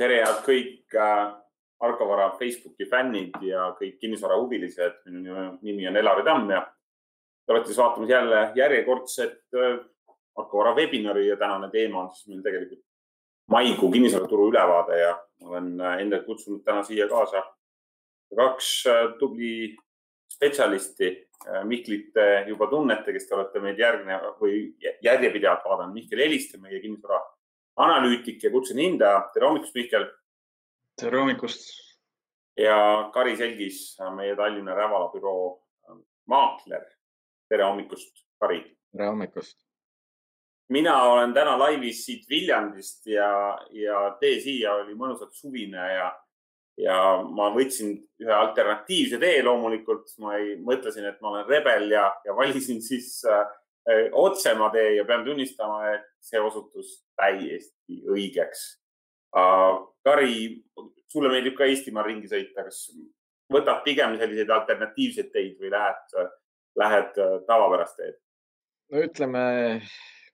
tere, head kõik äh, Argo Vara Facebooki fännid ja kõik kinnisvarahuvilised. minu nimi on Elari Tamm ja te olete siis vaatamas jälle järjekordset äh, Argo Vara webinari ja tänane teema on siis meil tegelikult maikuu kinnisvaraturu ülevaade ja olen äh, endale kutsunud täna siia kaasa kaks tubli spetsialisti. Mihklit juba tunnete, kes te olete meid järgnev või järjepidevalt vaadanud. Mihkel Eliste, meie kinnisvara analüütik ja kutsun hindaja. tere hommikust, Mihkel. tere hommikust. ja Kari Selgis, meie Tallinna Rävala büroo maakler. tere hommikust, Kari. tere hommikust. mina olen täna laivis siit Viljandist ja, ja tee siia oli mõnusalt suvine ja, ja ma võtsin ühe alternatiivse tee loomulikult. ma ei, mõtlesin, et ma olen rebel ja, ja valisin siis äh, otsema tee ja pean tunnistama, et see osutus täiesti õigeks. Kari, sulle meeldib ka Eestimaal ringi sõita, kas võtad pigem selliseid alternatiivseid teid või lähed, lähed tavapärast teed? no ütleme,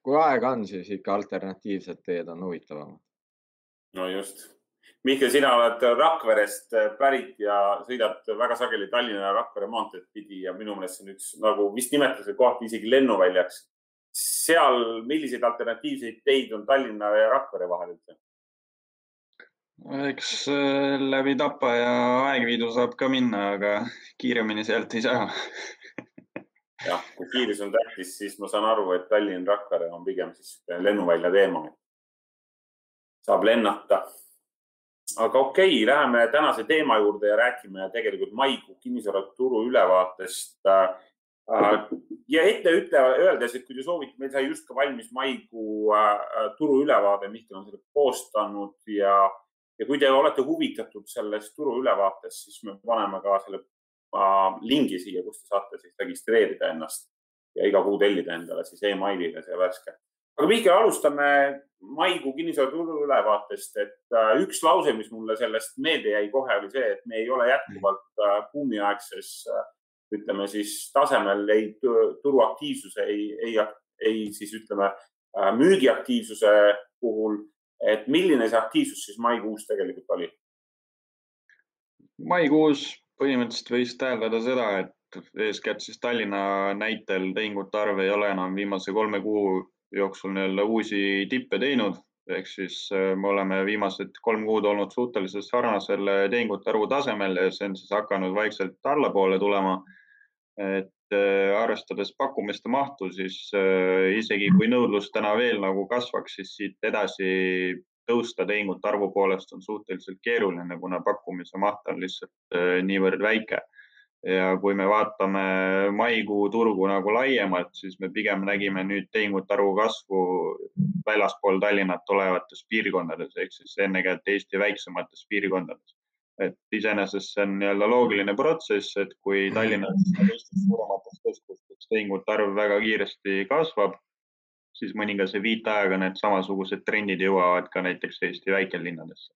kui aega on, siis ikka alternatiivsed teed on huvitavamad. no just. Mihkel, sina oled Rakverest pärit ja sõidad väga sageli Tallinna ja Rakvere maanteed pidi ja minu meelest see on üks nagu vist nimetatakse kohati isegi lennuväljaks seal, milliseid alternatiivseid teid on Tallinna ja Rakvere vahel üldse? eks läbi Tapa ja Aegviidu saab ka minna, aga kiiremini sealt ei saa jah, kui kiirus on tähtis, siis ma saan aru, et Tallinn-Rakvere on pigem siis lennuvälja teema. saab lennata. Aga okei okay,, läheme tänase teema juurde ja räägime tegelikult maikuu kinnisvaraturu ülevaatest ja ette ütle, öeldes, et kui te soovite, meil sai just ka valmis maikuu äh, turu ülevaade, Mihkel on selle koostanud ja, ja kui te olete huvitatud sellest turu ülevaatest, siis me paneme ka selle äh, lingi siia, kus te saate siis registreerida ennast ja iga kuu tellida endale siis emailile see värske. Aga Mihkel, alustame maikuu kinnisvaraturu ülevaatest, et äh, üks lause, mis mulle sellest meelde jäi kohe, oli see, et me ei ole jätkuvalt äh, buumiaegses äh, ütleme siis tasemel ei turuaktiivsuse, ei, ei, ei siis ütleme müügiaktiivsuse puhul. et milline see aktiivsus siis maikuus tegelikult oli? maikuus põhimõtteliselt võis täheldada seda, et eeskätt siis Tallinna näitel tehingute arv ei ole enam viimase kolme kuu jooksul nii-öelda uusi tippe teinud ehk siis äh, me oleme viimased kolm kuud olnud suhteliselt sarnasel tehingute arvu tasemel ja see on siis hakanud vaikselt allapoole tulema et äh, arvestades pakkumiste mahtu, siis äh, isegi kui nõudlus täna veel nagu kasvaks, siis siit edasi tõusta tehingute arvu poolest on suhteliselt keeruline, kuna pakkumise maht on lihtsalt äh, niivõrd väike. Ja kui me vaatame maikuu turgu nagu laiemalt, siis me pigem nägime nüüd tehingute arvu kasvu väljaspool Tallinnat olevates piirkondades ehk siis ennekõike Eesti väiksemates piirkondades et iseenesest see on nii-öelda loogiline protsess, et kui Tallinnas ja teistes suuremates keskustes tehingute arv väga kiiresti kasvab, siis mõningase viitajaga need samasugused trendid jõuavad ka näiteks Eesti väikelinnadesse.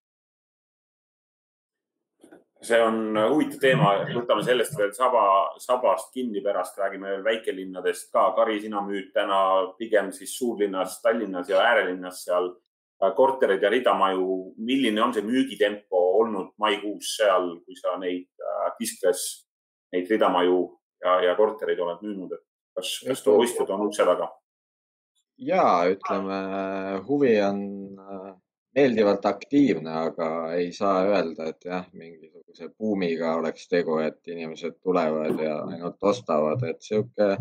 See on huvitav teema, võtame sellest veel saba, sabast kinni, pärast. Räägime veel väikelinnadest ka. Kari, sina müüd täna pigem siis suurlinnas, Tallinnas ja äärelinnas seal. Äh, kortereid ja ridamaju, milline on see müügitempo olnud maikuus seal, kui sa neid Kiskres, äh, neid ridamaju ja, ja kortereid oled müünud, et kas, kas ostjad on ukse taga? ja ütleme, huvi on äh, meeldivalt aktiivne, aga ei saa öelda, et jah, mingisuguse buumiga oleks tegu, et inimesed tulevad ja ainult ostavad, et sihuke,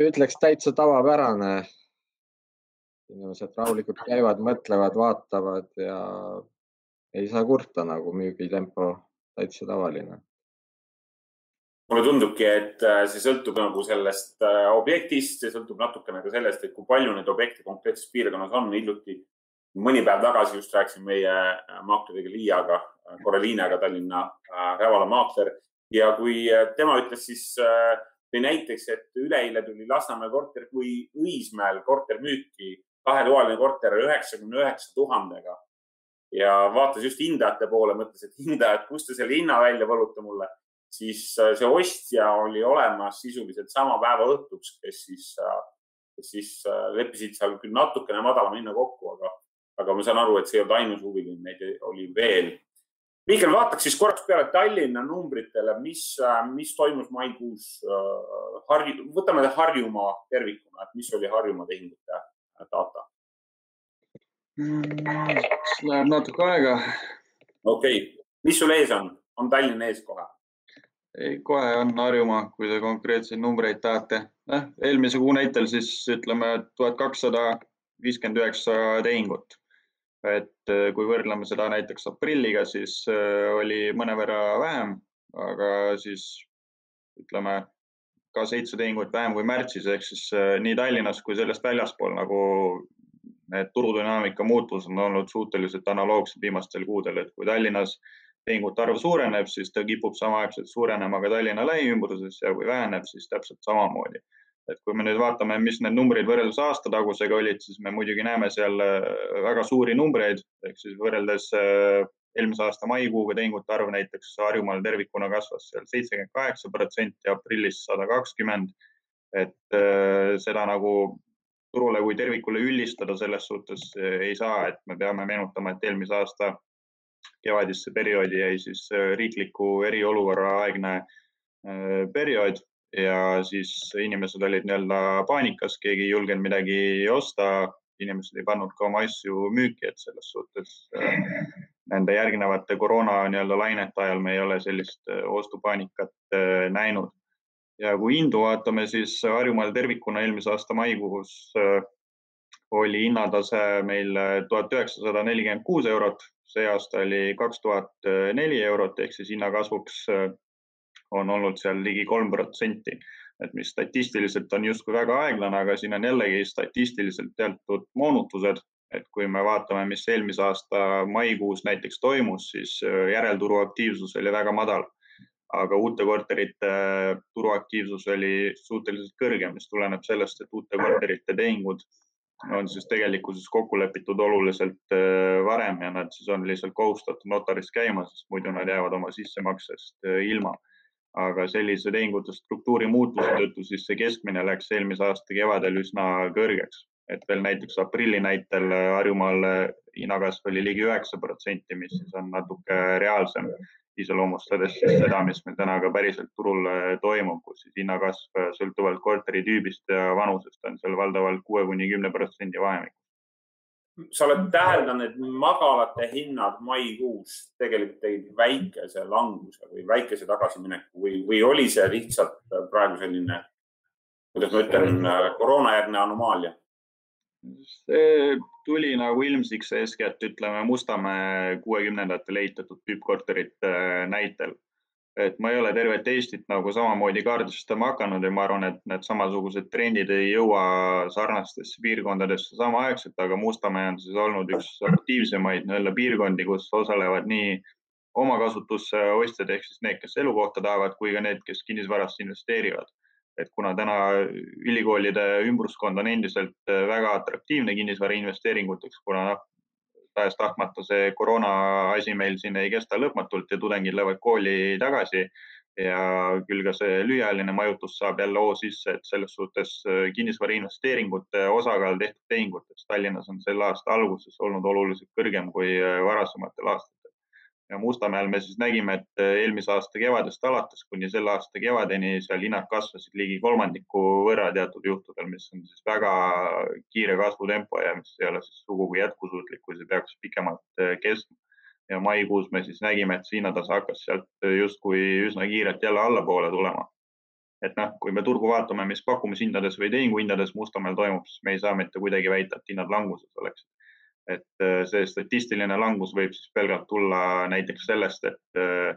ütleks täitsa tavapärane inimesed rahulikult käivad, mõtlevad, vaatavad ja ei saa kurta nagu müügitempo täitsa tavaline. mulle tundubki, et äh, see sõltub nagu sellest äh, objektist, see sõltub natukene ka sellest, et kui palju neid objekte konkreetses piirkonnas on. hiljuti, mõni päev tagasi just rääkisin meie äh, maakleriga Liiaga, Koreliinaga, Tallinna Rävala maakler. Ja kui tema ütles, siis tõi näiteks, et üleeile tuli Lasnamäe korter või Õismäel korter müüki. Kahetoaline korter üheksakümne üheksa tuhandega. Ja vaatas just hindajate poole, mõtles, et hindajad, kust te selle hinna välja võlute mulle, siis äh, see ostja oli olemas sisuliselt sama päeva õhtuks, kes siis, äh, kes siis äh, leppisid seal küll natukene madalama hinna kokku, aga, aga ma saan aru, et see ei olnud ainus huviline, neid oli veel. Mihkel, vaataks siis korraks peale Tallinna numbritele, mis, mis toimus maikuus äh, Harju, võtame Harjumaa tervikuna, et mis oli Harjumaa tehingute data? Mm, läheb natuke aega. okei okay., mis sul ees on, on Tallinn ees kohe? ei, kohe on Harjumaa, kui te konkreetseid numbreid tahate eh,. eelmise kuu näitel siis ütleme tuhat kakssada viiskümmend üheksa tehingut. Et eh, kui võrdleme seda näiteks aprilliga, siis eh, oli mõnevõrra vähem, aga siis ütleme ka seitse tehingut vähem kui märtsis ehk siis eh, nii Tallinnas kui sellest väljaspool nagu need turudünaamika muutused on olnud suhteliselt analoogsed viimastel kuudel, et kui Tallinnas tehingute arv suureneb, siis ta kipub samaaegselt suurenema ka Tallinna lähiümbruses ja kui väheneb, siis täpselt samamoodi. Et kui me nüüd vaatame, mis need numbrid võrreldes aastatagusega olid, siis me muidugi näeme seal äh, väga suuri numbreid. Ehk siis võrreldes äh, eelmise aasta maikuuga tehingute arv näiteks Harjumaal tervikuna kasvas seal seitsekümmend kaheksa protsenti, aprillis sada kakskümmend. et äh, seda nagu turule kui tervikule üldistada selles suhtes ei saa, et me peame meenutama, et eelmise aasta kevadisse perioodi jäi siis riikliku eriolukorra aegne periood ja siis inimesed olid nii-öelda paanikas, keegi ei julgenud midagi osta, inimesed ei pannud ka oma asju müüki, et selles suhtes äh, nende järgnevate koroona nii-öelda lainete ajal me ei ole sellist ostupaanikat näinud. ja kui hindu vaatame, siis Harjumaal tervikuna eelmise aasta maikuus oli hinnatase meil tuhat üheksasada nelikümmend kuus eurot see aasta oli kaks tuhat neli eurot ehk siis hinnakasvuks äh, on olnud seal ligi kolm protsenti, et mis statistiliselt on justkui väga aeglane, aga siin on jällegi statistiliselt teatud moonutused, et kui me vaatame, mis eelmise aasta maikuus näiteks toimus, siis äh, järelturu aktiivsus oli väga madal. Aga uute korterite äh, turuaktiivsus oli suhteliselt kõrge, mis tuleneb sellest, et uute korterite tehingud on siis tegelikkuses kokku lepitud oluliselt äh, varem ja nad siis on lihtsalt kohustatud notaris käima, sest muidu nad jäävad oma sissemaksest ilma. Aga sellise tehingute struktuuri muutuse tõttu siis see keskmine läks eelmise aasta kevadel üsna kõrgeks, et veel näiteks aprilli näitel Harjumaal hinnakasv oli ligi üheksa protsenti, mis siis on natuke reaalsem iseloomustades siis seda, mis meil täna ka päriselt turul toimub, kus siis hinnakasv sõltuvalt korteri tüübist ja vanusest on seal valdavalt kuue kuni kümne protsendi vahemikus. Sa oled täheldanud, et magalate hinnad maikuus tegelikult tegid väikese languse või väikese tagasimineku või, või oli see lihtsalt praegu selline, kuidas ma ütlen, koroonajärgne anomaalia? see tuli nagu ilmsiks eeskätt ütleme Mustamäe kuuekümnendatel ehitatud tüüppkorterite äh, näitel. Et ma ei ole tervet Eestit nagu samamoodi kaardistama hakanud ja ma arvan, et need samasugused trendid ei jõua sarnastesse piirkondadesse samaaegselt, aga Mustamäe on siis olnud üks aktiivsemaid nii-öelda piirkondi, kus osalevad nii omakasutusse ostjad ehk siis need, kes elukohta tahavad, kui ka need, kes kinnisvarasse investeerivad. Et kuna täna ülikoolide ümbruskond on endiselt äh, väga atraktiivne kinnisvara investeeringuteks, kuna noh, tahes-tahtmata see koroona asi meil siin ei kesta lõpmatult ja tudengid lähevad kooli tagasi. Ja küll ka see lühiajaline majutus saab jälle hoo sisse, et selles suhtes äh, kinnisvara investeeringute osakaal tehtud tehingutes Tallinnas on selle aasta alguses olnud oluliselt kõrgem kui äh, varasematel aastatel ja Mustamäel me siis nägime, et eh, eelmise aasta kevadest alates kuni selle aasta kevadeni seal hinnad kasvasid ligi kolmandiku võrra teatud juhtudel, mis on siis väga kiire kasvutempo ja mis ei ole siis sugugi jätkusuutlik, kui see peaks pikemalt eh, kestma. ja maikuus me siis nägime, et see hinnatase hakkas sealt justkui üsna kiirelt jälle allapoole tulema. et noh, kui me turgu vaatame, mis pakkumishindades või tehinguhindades Mustamäel toimub, siis me ei saa mitte kuidagi väita, et hinnad languses oleksid et äh, see statistiline langus võib siis pelgalt tulla näiteks sellest, et äh,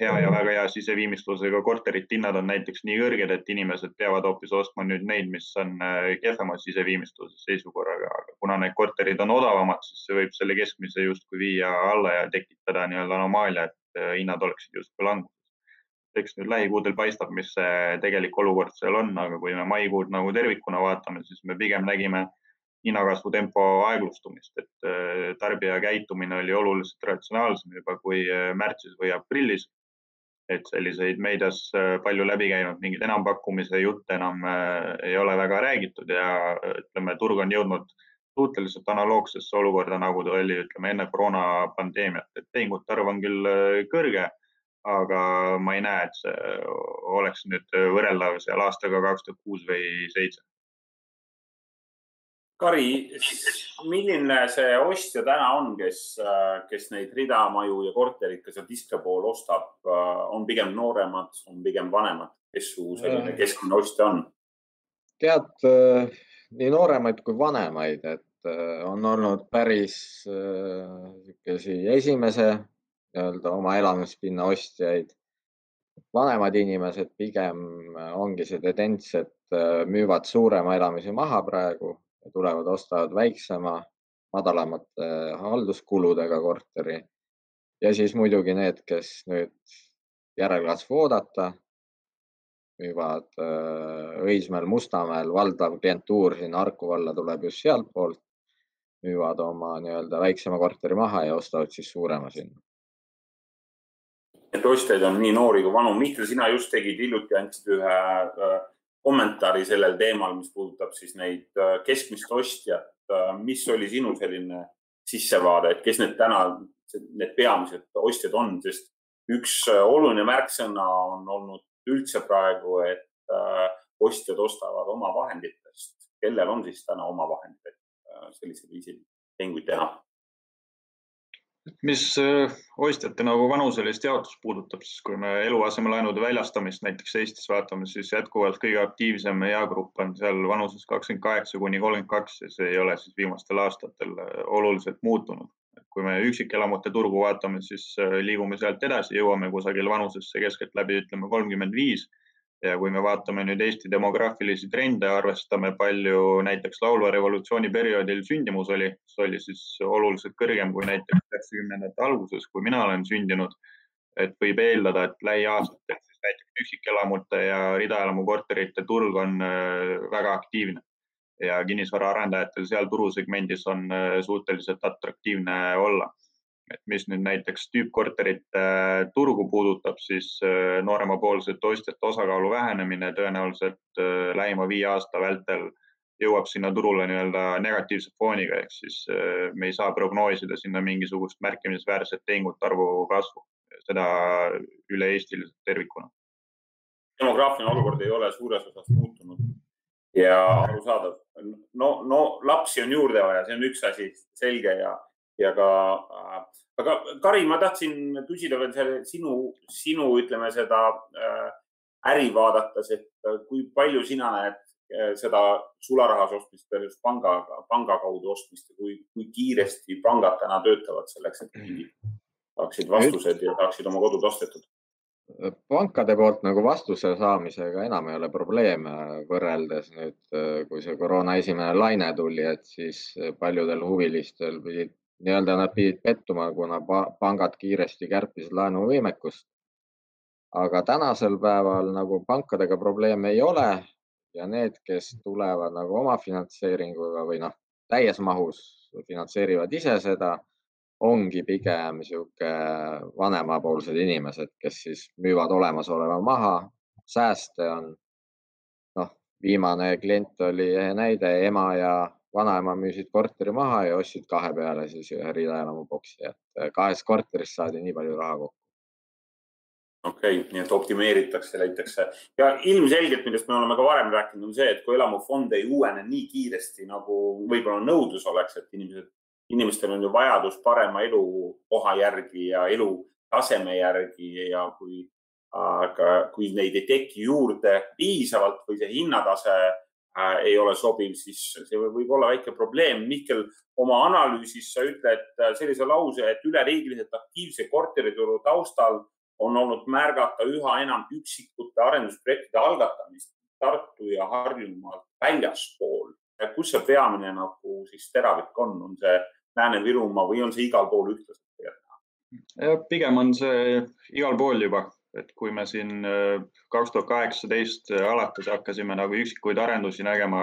hea ja väga hea siseviimistlusega korterite hinnad on näiteks nii kõrged, et inimesed peavad hoopis ostma nüüd neid, mis on äh, kehvema siseviimistluse seisukorraga, aga kuna need korterid on odavamad, siis see võib selle keskmise justkui viia alla ja tekitada nii-öelda anomaalia, et hinnad oleksid justkui languses. eks nüüd lähikuudel paistab, mis see tegelik olukord seal on, aga kui me maikuud nagu tervikuna vaatame, siis me pigem nägime äh, hinnakasvu tempo aeglustumist, et äh, tarbija käitumine oli oluliselt ratsionaalsem juba kui äh, märtsis või aprillis. et selliseid meedias äh, palju läbi käinud mingeid enampakkumise jutte enam ei ole väga räägitud ja ütleme, turg on jõudnud suhteliselt analoogsesse olukorda, nagu ta oli, ütleme enne koroonapandeemiat, et tehingute arv on küll kõrge, aga ma ei näe, et see oleks nüüd võrreldav seal aastaga kaks tuhat kuus või seitse. Kari, milline see ostja täna on, kes, kes neid ridamaju ja korterid ka seal diske pool ostab, on pigem nooremad, on pigem vanemad, kes su selline keskmine ostja on? tead, nii nooremaid kui vanemaid, et on olnud päris niisuguseid esimese nii-öelda oma elamispinna ostjaid. vanemad inimesed pigem ongi see tendents, et äh, müüvad suurema elamise maha praegu tulevad, ostavad väiksema, madalamate äh, halduskuludega korteri. ja siis muidugi need, kes nüüd järelkasvu oodata, müüvad äh, Õismäel, Mustamäel, valdav klientuur sinna Harku valla tuleb just sealtpoolt, müüvad oma nii-öelda väiksema korteri maha ja ostavad siis suurema sinna et ostjaid on nii noori kui vanu. Mihkel, sina just tegid hiljuti, andsid ühe äh, kommentaari sellel teemal, mis puudutab siis neid äh, keskmist ostjat. Äh, mis oli sinu selline sissevaade, et kes need täna, need peamised ostjad on, sest üks oluline märksõna on olnud üldse praegu, et ostjad ostavad oma vahenditest. kellel on siis täna oma vahendid, et sellisel viisil tehinguid teha? Mis äh, ostjate nagu vanuselist jaotust puudutab, siis kui me eluasemelaenude väljastamist näiteks Eestis vaatame, siis jätkuvalt kõige aktiivsem eagrupp on seal vanuses kakskümmend kaheksa kuni kolmkümmend kaks ja see ei ole siis viimastel aastatel äh, oluliselt muutunud. kui me üksikelamute turgu vaatame, siis äh, liigume sealt edasi, jõuame kusagil vanusesse keskeltläbi ütleme kolmkümmend viis ja kui me vaatame nüüd Eesti demograafilisi trende, arvestame palju näiteks laulva revolutsiooni perioodil sündimus oli, see oli siis oluliselt kõrgem kui näiteks üheksakümnendate alguses, kui mina olen sündinud. et võib eeldada, et lähiaastatel siis näiteks üksikelamute ja ridaelamu korterite turg on äh, väga aktiivne ja kinnisvaraarendajatel seal turusegmendis on äh, suhteliselt atraktiivne olla mis nüüd näiteks tüüppkorterite äh, turgu puudutab, siis äh, nooremapoolsete ostjate osakaalu vähenemine tõenäoliselt äh, lähima viie aasta vältel jõuab sinna turule nii-öelda negatiivse fooniga, ehk siis me ei saa prognoosida sinna mingisugust märkimisväärset tehingute arvu kasvu, seda üle-eestiliselt tervikuna. demograafiline olukord ei ole suures osas muutunud ja arusaadav. no, no lapsi on juurde vaja, see on üks asi, selge ja ja ka, äh, aga Kari, ma tahtsin küsida veel selle sinu, sinu, ütleme seda äh, äri vaadates, et äh, kui palju sina näed seda sularahas ostmist versus panga, panga kaudu ostmist ja kui, kui kiiresti pangad täna töötavad selleks, et kliendid saaksid vastused ja saaksid oma kodud ostetud? pankade poolt nagu vastuse saamisega enam ei ole probleeme võrreldes nüüd, kui see koroona esimene laine tuli, et siis paljudel huvilistel pidid nii-öelda nad pidid pettuma, kuna pangad kiiresti kärpisid laenuvõimekust. aga tänasel päeval nagu pankadega probleeme ei ole ja need, kes tulevad nagu omafinantseeringuga või noh, täies mahus finantseerivad ise seda, ongi pigem niisugune vanemapoolsed inimesed, kes siis müüvad olemasoleva maha, sääste on. noh, viimane klient oli ehe näide, ema ja vanaema müüsid korteri maha ja ostsid kahe peale siis ühe ridaelamu boksi, et äh, kahest korterist saadi nii palju raha kokku. okei okay,, nii et optimeeritakse, leitakse ja ilmselgelt, millest me oleme ka varem rääkinud, on see, et kui elamufond ei uuene nii kiiresti, nagu võib-olla nõudlus oleks, et inimesed, inimestel on ju vajadus parema elukoha järgi ja elutaseme järgi ja kui, aga kui neid ei teki juurde piisavalt või see hinnatase ei ole sobiv, siis see võib olla väike probleem. Mihkel, oma analüüsis sa ütled äh, sellise lause, et üleriigiliselt aktiivse korterituru taustal on olnud märgata üha enam üksikute arendusprojektide algatamist Tartu ja Harjumaalt väljaspool. kus see peamine nagu siis teravik on, on see Lääne-Virumaa või on see igal pool ühtlaselt pigem on see igal pool juba et kui me siin äh, kaks tuhat kaheksateist äh, alates hakkasime nagu üksikuid arendusi nägema,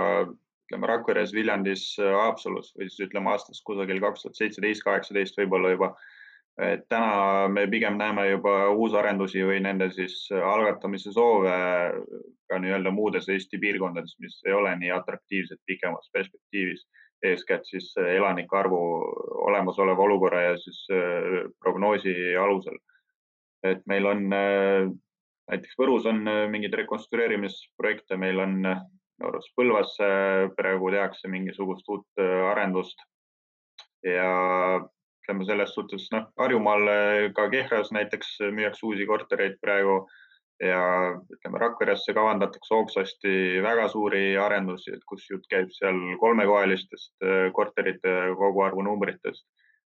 ütleme Rakveres, Viljandis, äh, Haapsalus või siis ütleme aastast kusagil kaks tuhat seitseteist, kaheksateist võib-olla juba. et täna me pigem näeme juba uusarendusi või nende siis algatamise soove ka nii-öelda muudes Eesti piirkondades, mis ei ole nii atraktiivsed pikemas perspektiivis eeskätt siis elanike arvu olemasoleva olukorra ja siis prognoosi alusel. Et meil on näiteks Võrus on mingeid rekonstrueerimisprojekte, meil on minu arust Põlvas praegu tehakse mingisugust uut arendust ja ütleme selles suhtes, noh, Harjumaal ka Kehras näiteks müüakse uusi kortereid praegu ja ütleme, Rakveresse kavandatakse hoogsasti väga suuri arendusi, kus jutt käib seal kolmekohalistest äh, korterite koguarvu numbritest.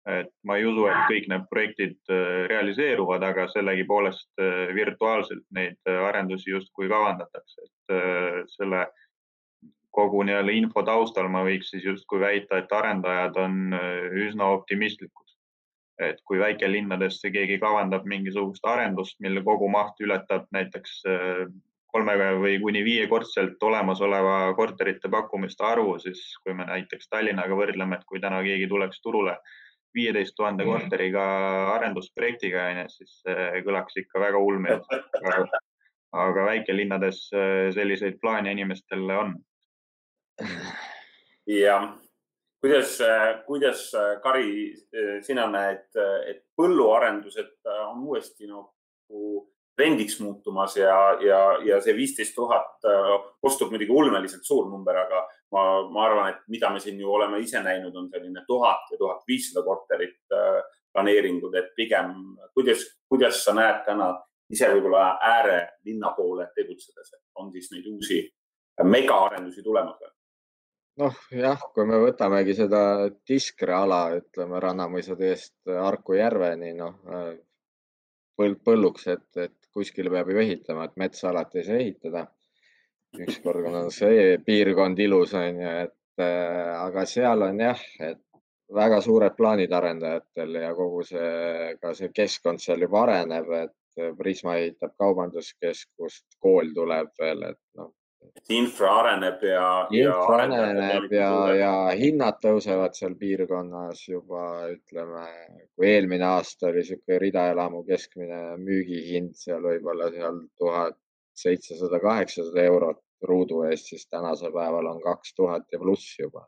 Et ma ei usu, et kõik need projektid äh, realiseeruvad, aga sellegipoolest äh, virtuaalselt neid arendusi justkui kavandatakse, et selle kogu nii-öelda info taustal ma võiks siis justkui väita, et arendajad on üsna optimistlikud. Et kui väikelinnadesse keegi kavandab mingisugust arendust, mille kogumaht ületab näiteks äh, kolme või kuni viiekordselt olemasoleva korterite pakkumiste arvu, siis kui me näiteks Tallinnaga võrdleme, et kui täna keegi tuleks turule viieteist tuhande korteriga arendusprojektiga, onju, siis kõlaks ikka väga ulmeliselt. aga väikelinnades äh, selliseid plaane inimestel on. jah kuidas, kuidas Kari, sina näed, et põlluarendused on uuesti nagu trendiks muutumas ja, ja, ja see viisteist tuhat kostub muidugi ulmeliselt suur number, aga ma, ma arvan, et mida me siin ju oleme ise näinud, on selline tuhat ja tuhat viissada korterit planeeringud, et pigem kuidas, kuidas sa näed täna ise võib-olla äärelinna poole tegutsedes, et on siis neid uusi megaarendusi tulemas veel? noh, jah, kui me võtamegi seda Tiskre ala, ütleme Rannamõisa teest Harku järveni, noh põld, põlluks, et, et kuskile peab ju ehitama, et metsa alati ei saa ehitada. Ükskord on see piirkond ilus, on ju, et äh, aga seal on jah, et väga suured plaanid arendajatel ja kogu see, ka see keskkond seal juba areneb, et Prisma ehitab kaubanduskeskust, kool tuleb veel, et noh, infra areneb ja. infra areneb ja, ja hinnad tõusevad seal piirkonnas juba ütleme, kui eelmine aasta oli niisugune ridaelamu keskmine müügihind seal võib-olla seal tuhat seitsesada, kaheksasada eurot ruudu eest, siis tänasel päeval on kaks tuhat ja pluss juba.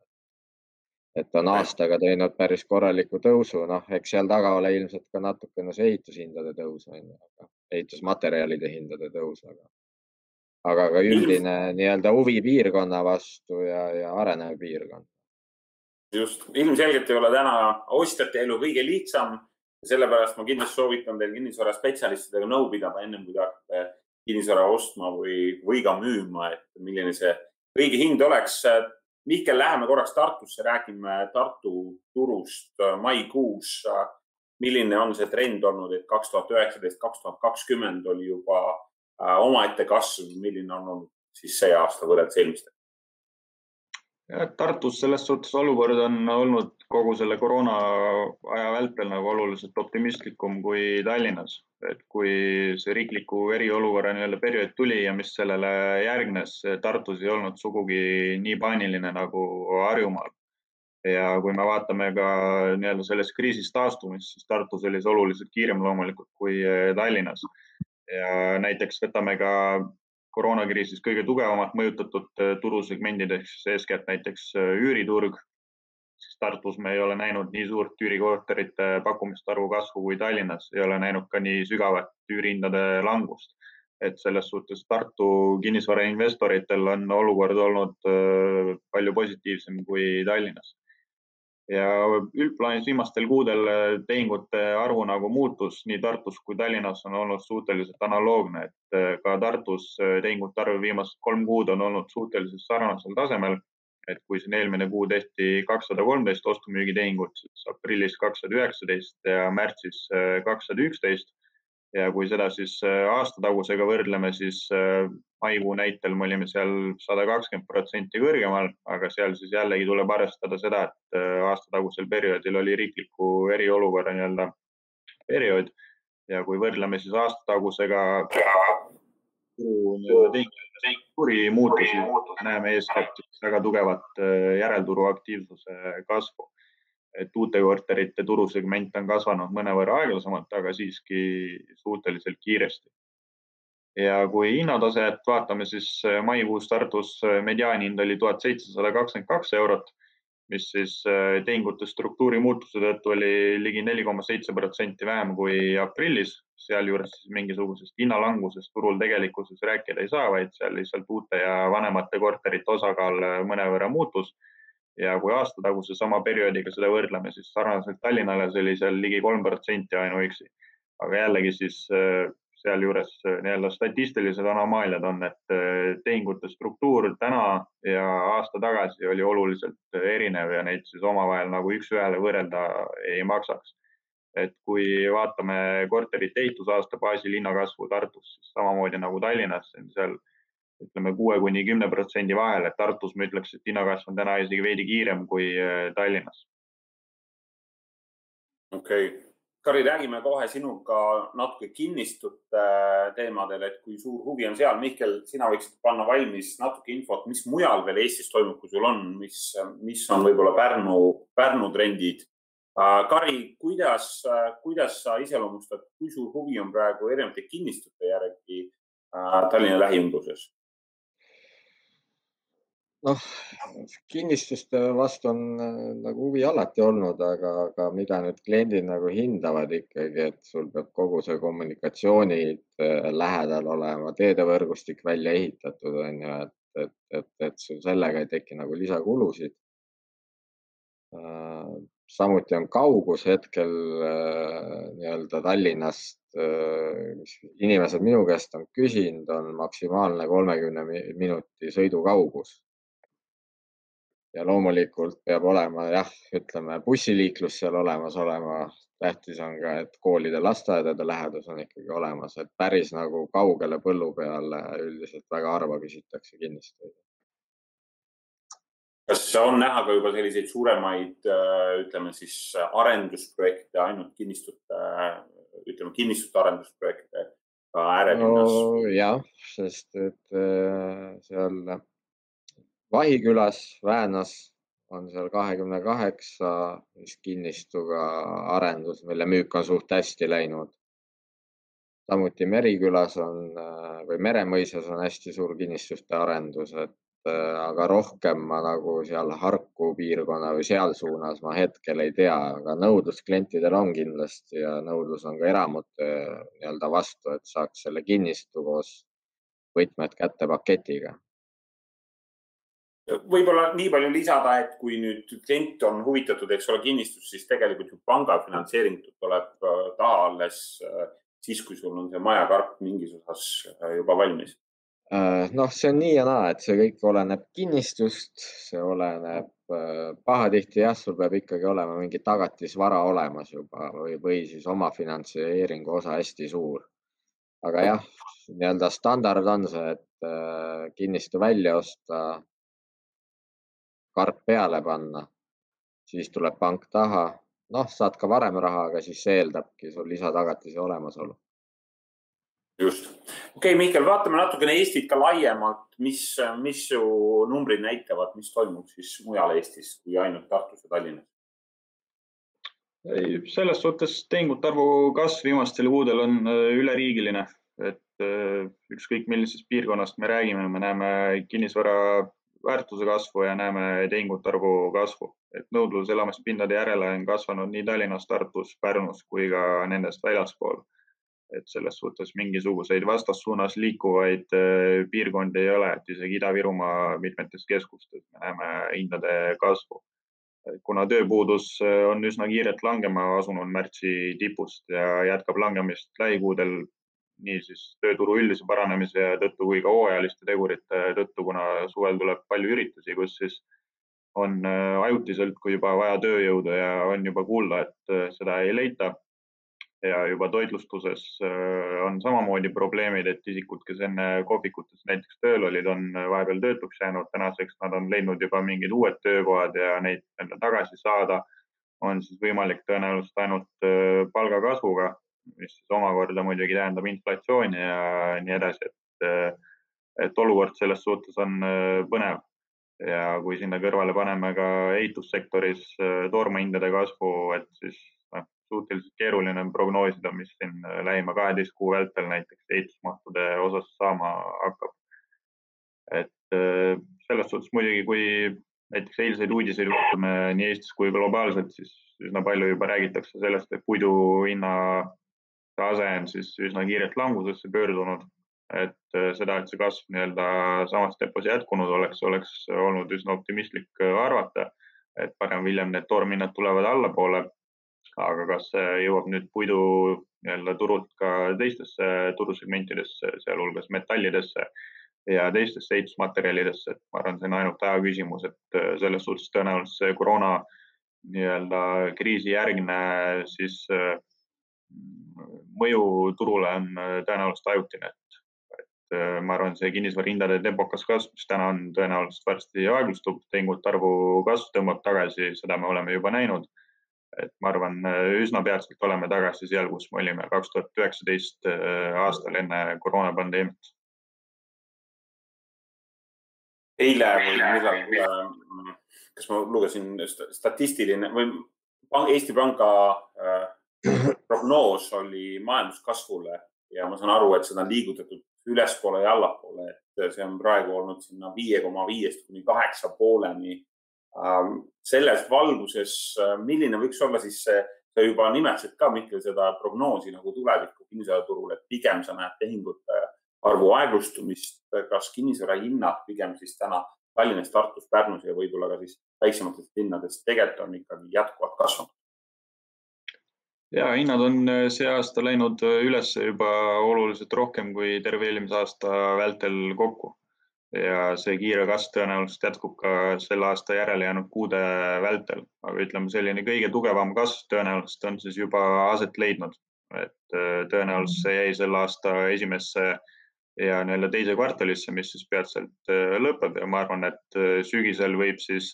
et on aastaga teinud päris korraliku tõusu, noh, eks seal taga ole ilmselt ka natukene see ehitushindade tõus on ju, aga ehitusmaterjalide hindade tõus, aga aga ka üldine nii-öelda huvi piirkonna vastu ja, ja arenev piirkond. just, ilmselgelt ei ole täna ostjate elu kõige lihtsam. sellepärast ma kindlasti soovitan teil kinnisvaraspetsialistidega nõu pidada, ennem kui te hakkate kinnisvara ostma või, või ka müüma, et milline see õige hind oleks. Mihkel, läheme korraks Tartusse, räägime Tartu turust maikuus. milline on see trend olnud, et kaks tuhat üheksateist, kaks tuhat kakskümmend oli juba Äh, omaette kasv, milline on olnud siis see aasta võrreldes eelmistega? Tartus selles suhtes olukord on olnud kogu selle koroona aja vältel nagu oluliselt optimistlikum kui Tallinnas, et kui see riikliku eriolukorra nii-öelda periood tuli ja mis sellele järgnes, Tartus ei olnud sugugi nii paaniline nagu Harjumaal. ja kui me vaatame ka nii-öelda sellest kriisist taastumist, siis Tartus oli see oluliselt kiirem loomulikult kui Tallinnas ja näiteks võtame ka koroonakriisis kõige tugevamalt mõjutatud äh, turusegmendid ehk siis eeskätt näiteks äh, üüriturg, siis Tartus me ei ole näinud nii suurt üürikorterite pakkumiste arvu kasvu kui Tallinnas, ei ole näinud ka nii sügavat üürihindade langust. et selles suhtes Tartu kinnisvarainvestoritel on olukord olnud äh, palju positiivsem kui Tallinnas ja üldplaanis viimastel kuudel äh, tehingute arvu nagu muutus nii Tartus kui Tallinnas on olnud suhteliselt analoogne, et äh, ka Tartus äh, tehingute arv viimased kolm kuud on olnud suhteliselt sarnasel tasemel. et kui siin eelmine kuu tehti kakssada kolmteist ostu-müügitehingut, siis aprillis kakssada üheksateist ja märtsis kakssada üksteist ja kui seda siis äh, aastatagusega võrdleme, siis äh, maikuu näitel me olime seal sada kakskümmend protsenti kõrgemal, aga seal siis jällegi tuleb arvestada seda, et äh, aastatagusel perioodil oli riikliku eriolukorra nii-öelda periood. Ja kui võrdleme siis aastatagusega turu muutusi, näeme eeskätt väga tugevat järelturu aktiivsuse kasvu et uute korterite turusegment on kasvanud mõnevõrra aeglasemalt, aga siiski suhteliselt kiiresti. ja kui hinnataset vaatame, siis maikuus Tartus mediaanhind oli tuhat seitsesada kakskümmend kaks eurot mis siis tehingute struktuuri muutuse tõttu oli ligi neli koma seitse protsenti vähem kui aprillis. sealjuures mingisugusest hinnalangusest turul tegelikkuses rääkida ei saa, vaid seal lihtsalt uute ja vanemate korterite osakaal mõnevõrra muutus ja kui aasta taguse sama perioodiga seda võrdleme, siis sarnaselt Tallinnale, see oli seal ligi kolm protsenti ainuüksi. aga jällegi siis äh, sealjuures äh, nii-öelda statistilised anomaaliad on, et äh, tehingute struktuur täna ja aasta tagasi oli oluliselt erinev ja neid siis omavahel nagu üks-ühele võrrelda ei maksaks. et kui vaatame korterite ehitusaasta baasil hinnakasvu Tartus, siis samamoodi nagu Tallinnas, seal ütleme kuue kuni kümne protsendi vahel, et Tartus ma ütleks, et hinnakasv on täna isegi veidi kiirem kui äh, Tallinnas. okei okay., Kari, räägime kohe sinuga natuke kinnistute äh, teemadel, et kui suur huvi on seal. Mihkel, sina võiksid panna valmis natuke infot, mis mujal veel Eestis toimub, kui sul on, mis, mis on võib-olla Pärnu, Pärnu trendid. Äh, Kari, kuidas, kuidas sa iseloomustad, kui suur huvi on praegu erinevate kinnistute järgi Tallinna lähiümbruses? Noh, kinnistuste vastu on äh, nagu huvi alati olnud, aga, aga mida nüüd kliendid nagu hindavad ikkagi, et sul peab kogu see kommunikatsioonid äh, lähedal olema, teedevõrgustik välja ehitatud, on ju, et, et, et, et sul sellega ei teki nagu lisakulusid. Äh, samuti on kaugus hetkel nii-öelda Tallinnast, mis inimesed minu käest on küsinud, on maksimaalne kolmekümne minuti sõidukaugus ja loomulikult peab olema jah, ütleme bussiliiklus seal olemas olema. tähtis on ka, et koolide, lasteaedade lähedus on ikkagi olemas, et päris nagu kaugele põllu peale üldiselt väga harva küsitakse kinnistuid. kas on näha ka juba selliseid suuremaid, ütleme siis arendusprojekte ainult kinnistute, ütleme kinnistute arendusprojekte ka äärelinnas no,? jah, sest et äh, seal Vahikülas Väänas on seal kahekümne kaheksa kinnistuga arendus, mille müük on suht hästi läinud. samuti Merikülas on või Meremõisas on hästi suur kinnistuste arendus, et aga rohkem ma nagu seal Harku piirkonna või seal suunas ma hetkel ei tea, aga nõudlus klientidel on kindlasti ja nõudlus on ka eramute nii-öelda vastu, et saaks selle kinnistu koos võtmed kätte paketiga võib-olla nii palju lisada, et kui nüüd klient on huvitatud, eks ole, kinnistus, siis tegelikult ju panga finantseering tuleb äh, taha alles äh, siis, kui sul on see majakarp mingis osas äh, juba valmis. noh, see on nii ja naa, et see kõik oleneb kinnistust, see oleneb pahatihti jah, sul peab ikkagi olema mingi tagatisvara olemas juba või, või siis omafinantseeringu osa hästi suur. aga jah, nii-öelda standard on see, et kinnistu välja osta karp peale panna, siis tuleb pank taha. noh, saad ka varem raha, aga siis see eeldabki sul lisatagatise olemasolu. just, okei okay,, Mihkel, vaatame natukene Eestit ka laiemalt, mis, mis su numbrid näitavad, mis toimub siis mujal Eestis kui ainult Tartus ja Tallinnas? ei, selles suhtes tehingute arvu kasv viimastel kuudel on äh, üleriigiline, et äh, ükskõik millisest piirkonnast me räägime, me näeme kinnisvara väärtuse kasvu ja näeme tehingute arvu kasvu, et nõudlus elamispindade järele on kasvanud nii Tallinnas, Tartus, Pärnus kui ka nendest väljaspool. et selles suhtes mingisuguseid vastassuunas liikuvaid äh, piirkondi ei ole, et isegi Ida-Virumaa mitmetes keskustes me näeme hindade kasvu. kuna tööpuudus äh, on üsna kiirelt langema asunud märtsi tipust ja jätkab langemist lähikuudel, niisiis tööturu üldise paranemise tõttu kui ka hooajaliste tegurite tõttu, kuna suvel tuleb palju üritusi, kus siis on äh, ajutiselt, kui juba vaja tööjõudu ja on juba kuulda, et äh, seda ei leita. ja juba toitlustuses äh, on samamoodi probleemid, et isikud, kes enne kohvikutes näiteks tööl olid, on vahepeal töötuks jäänud, tänaseks nad on leidnud juba mingid uued töökohad ja neid tagasi saada on siis võimalik tõenäoliselt ainult palgakasvuga mis siis omakorda muidugi tähendab inflatsiooni ja nii edasi, et, et olukord selles suhtes on äh, põnev. ja kui sinna kõrvale paneme ka ehitussektoris äh, toormahindade kasvu, et siis noh, suhteliselt keeruline on prognoosida, mis siin äh, lähima kaheteist kuu vältel näiteks ehitusmahtude osas saama hakkab. et selles suhtes muidugi, kui näiteks eilseid uudiseid vaatame nii Eestis kui globaalselt, siis üsna palju juba räägitakse sellest, et puidu hinna tase on siis üsna kiirelt langusesse pöördunud. et seda, et see kasv nii-öelda samas tempos jätkunud oleks, oleks olnud üsna optimistlik arvata, et parem-hiljem need toormhinnad tulevad allapoole. aga kas see jõuab nüüd puidu nii-öelda turult ka teistesse turusegmentidesse, sealhulgas metallidesse ja teistesse ehitusmaterjalidesse, et ma arvan, see on ainult aja küsimus, et äh, selles suhtes tõenäoliselt see koroona nii-öelda kriisi järgne siis äh, mõju turule on äh, tõenäoliselt ajutine, et, et ma arvan, see kinnisvarahindade tempokas kasv, mis täna on tõenäoliselt varsti aeglustub, tehingute arvu kasv tõmbab tagasi, seda me oleme juba näinud. et ma arvan, üsna peatselt oleme tagasi seal, kus me olime kaks tuhat üheksateist aastal enne koroonapandeemiat eile või millal, äh, kas ma lugesin statistiline või Eesti Panga äh, prognoos oli majanduskasvule ja ma saan aru, et seda on liigutatud ülespoole ja allapoole, et see on praegu olnud sinna viie koma viiest kuni kaheksa pooleni. Ähm, selles valguses, äh, milline võiks olla siis see, sa juba nimetasid ka, Mihkel, seda prognoosi nagu tuleviku kinnisvaraturul, et pigem sa näed tehingute arvu aeglustumist, kas kinnisvara hinnad pigem siis täna Tallinnas, Tartus, Pärnus ja võib-olla ka siis väiksematest linnadest tegelikult on ikkagi jätkuvalt kasvanud? Ja hinnad on äh, see aasta läinud äh, üles juba oluliselt rohkem kui terve eelmise aasta vältel kokku. Ja see kiire kasv tõenäoliselt jätkub ka selle aasta järele jäänud kuude vältel, aga ütleme, selline kõige tugevam kasv tõenäoliselt on siis juba aset leidnud, et äh, tõenäoliselt see jäi selle aasta esimesse ja nii-öelda teise kvartalisse, mis siis peatselt lõpeb. Ja ma arvan, et sügisel võib siis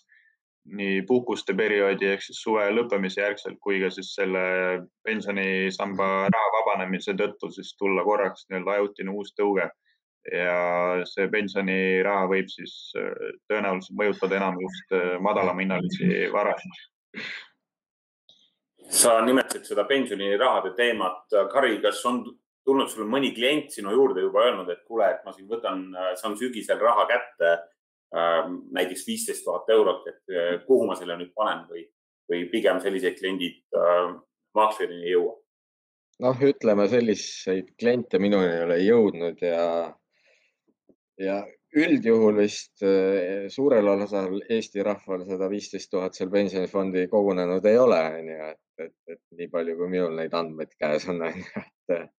nii puhkuste perioodi ehk siis suve lõppemise järgselt kui ka siis selle pensionisamba raha vabanemise tõttu siis tulla korraks nii-öelda ajutine uus tõuge. ja see pensioniraha võib siis äh, tõenäoliselt mõjutada enam just madalamahinnalisi varasid sa nimetasid seda pensionirahade teemat. Kari, kas on tulnud sul mõni klient sinu juurde juba öelnud, et kuule, et ma siin võtan, saan sügisel raha kätte näiteks viisteist tuhat eurot, et äh, kuhu ma selle nüüd panen või, või pigem sellised kliendid äh, maaklerini ei jõua? noh, ütleme selliseid kliente minuni ei ole jõudnud ja, ja üldjuhul vist äh, suurel osal Eesti rahval seda viisteist tuhat seal pensionifondi kogunenud ei ole, onju, et, et, et nii palju, kui minul neid andmeid käes on, onju, et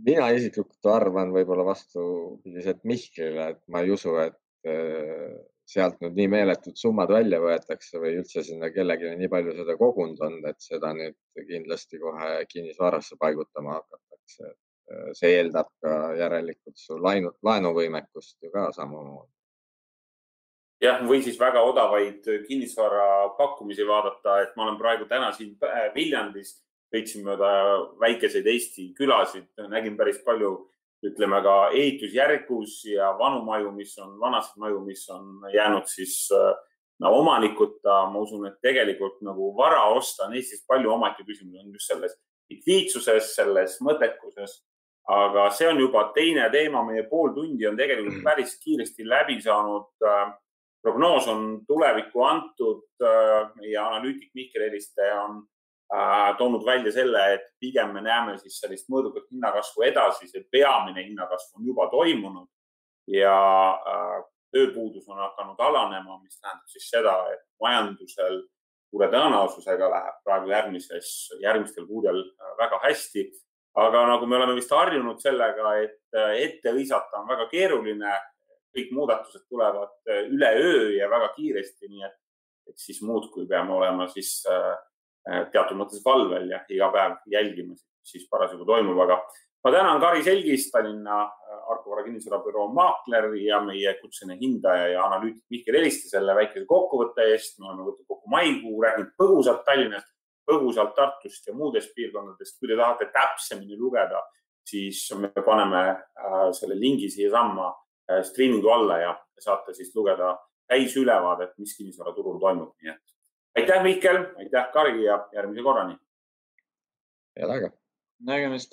mina isiklikult arvan võib-olla vastupidiselt Mihklile, et ma ei usu, et äh, sealt nüüd nii meeletud summad välja võetakse või üldse sinna kellelegi nii palju seda kogunud on, et seda nüüd kindlasti kohe kinnisvarasse paigutama hakatakse. Äh, see eeldab ka järelikult su laenu, laenuvõimekust ju ka samamoodi. jah, või siis väga odavaid kinnisvara pakkumisi vaadata, et ma olen praegu täna siin Viljandis sõitsin mööda väikeseid Eesti külasid, nägin päris palju, ütleme ka ehitusjärgus ja vanu maju, mis on, vanasid maju, mis on jäänud siis no, omanikuta. ma usun, et tegelikult nagu vara osta on Eestis palju omaette küsimus on just selles likviidsuses, selles mõttekuses. aga see on juba teine teema, meie pool tundi on tegelikult mm. päris kiiresti läbi saanud prognoos on tulevikku antud. meie analüütik Mihkel Eliste on Äh, toonud välja selle, et pigem me näeme siis sellist mõõdukat hinnakasvu edasi, see peamine hinnakasv on juba toimunud ja äh, tööpuudus on hakanud alanema, mis tähendab siis seda, et majandusel suure tõenäosusega läheb praegu järgmises, järgmistel kuudel äh, väga hästi. aga nagu me oleme vist harjunud sellega, et ette hõisata on väga keeruline, kõik muudatused tulevad üleöö ja väga kiiresti, nii et, et siis muudkui peame olema siis äh, Äh, teatud mõttes valvel ja iga päev jälgime siis parasjagu toimub, aga ma tänan Kari Selgist, Tallinna äh, Arko Vara kinnisvarabüroo maakler ja meie kutseline hindaja ja analüütik Mihkel Eliste selle väikese kokkuvõtte eest. me oleme võtnud kokku maikuu, rääkinud põgusalt Tallinnast, põgusalt Tartust ja muudest piirkondadest. kui te tahate täpsemini lugeda, siis me paneme äh, selle lingi siiasamma striimingu alla ja saate siis lugeda täisülevaadet, mis kinnisvaraturul toimub, nii et aitäh, Mihkel, aitäh, Kari ja järgmise korrani. head aega. nägemist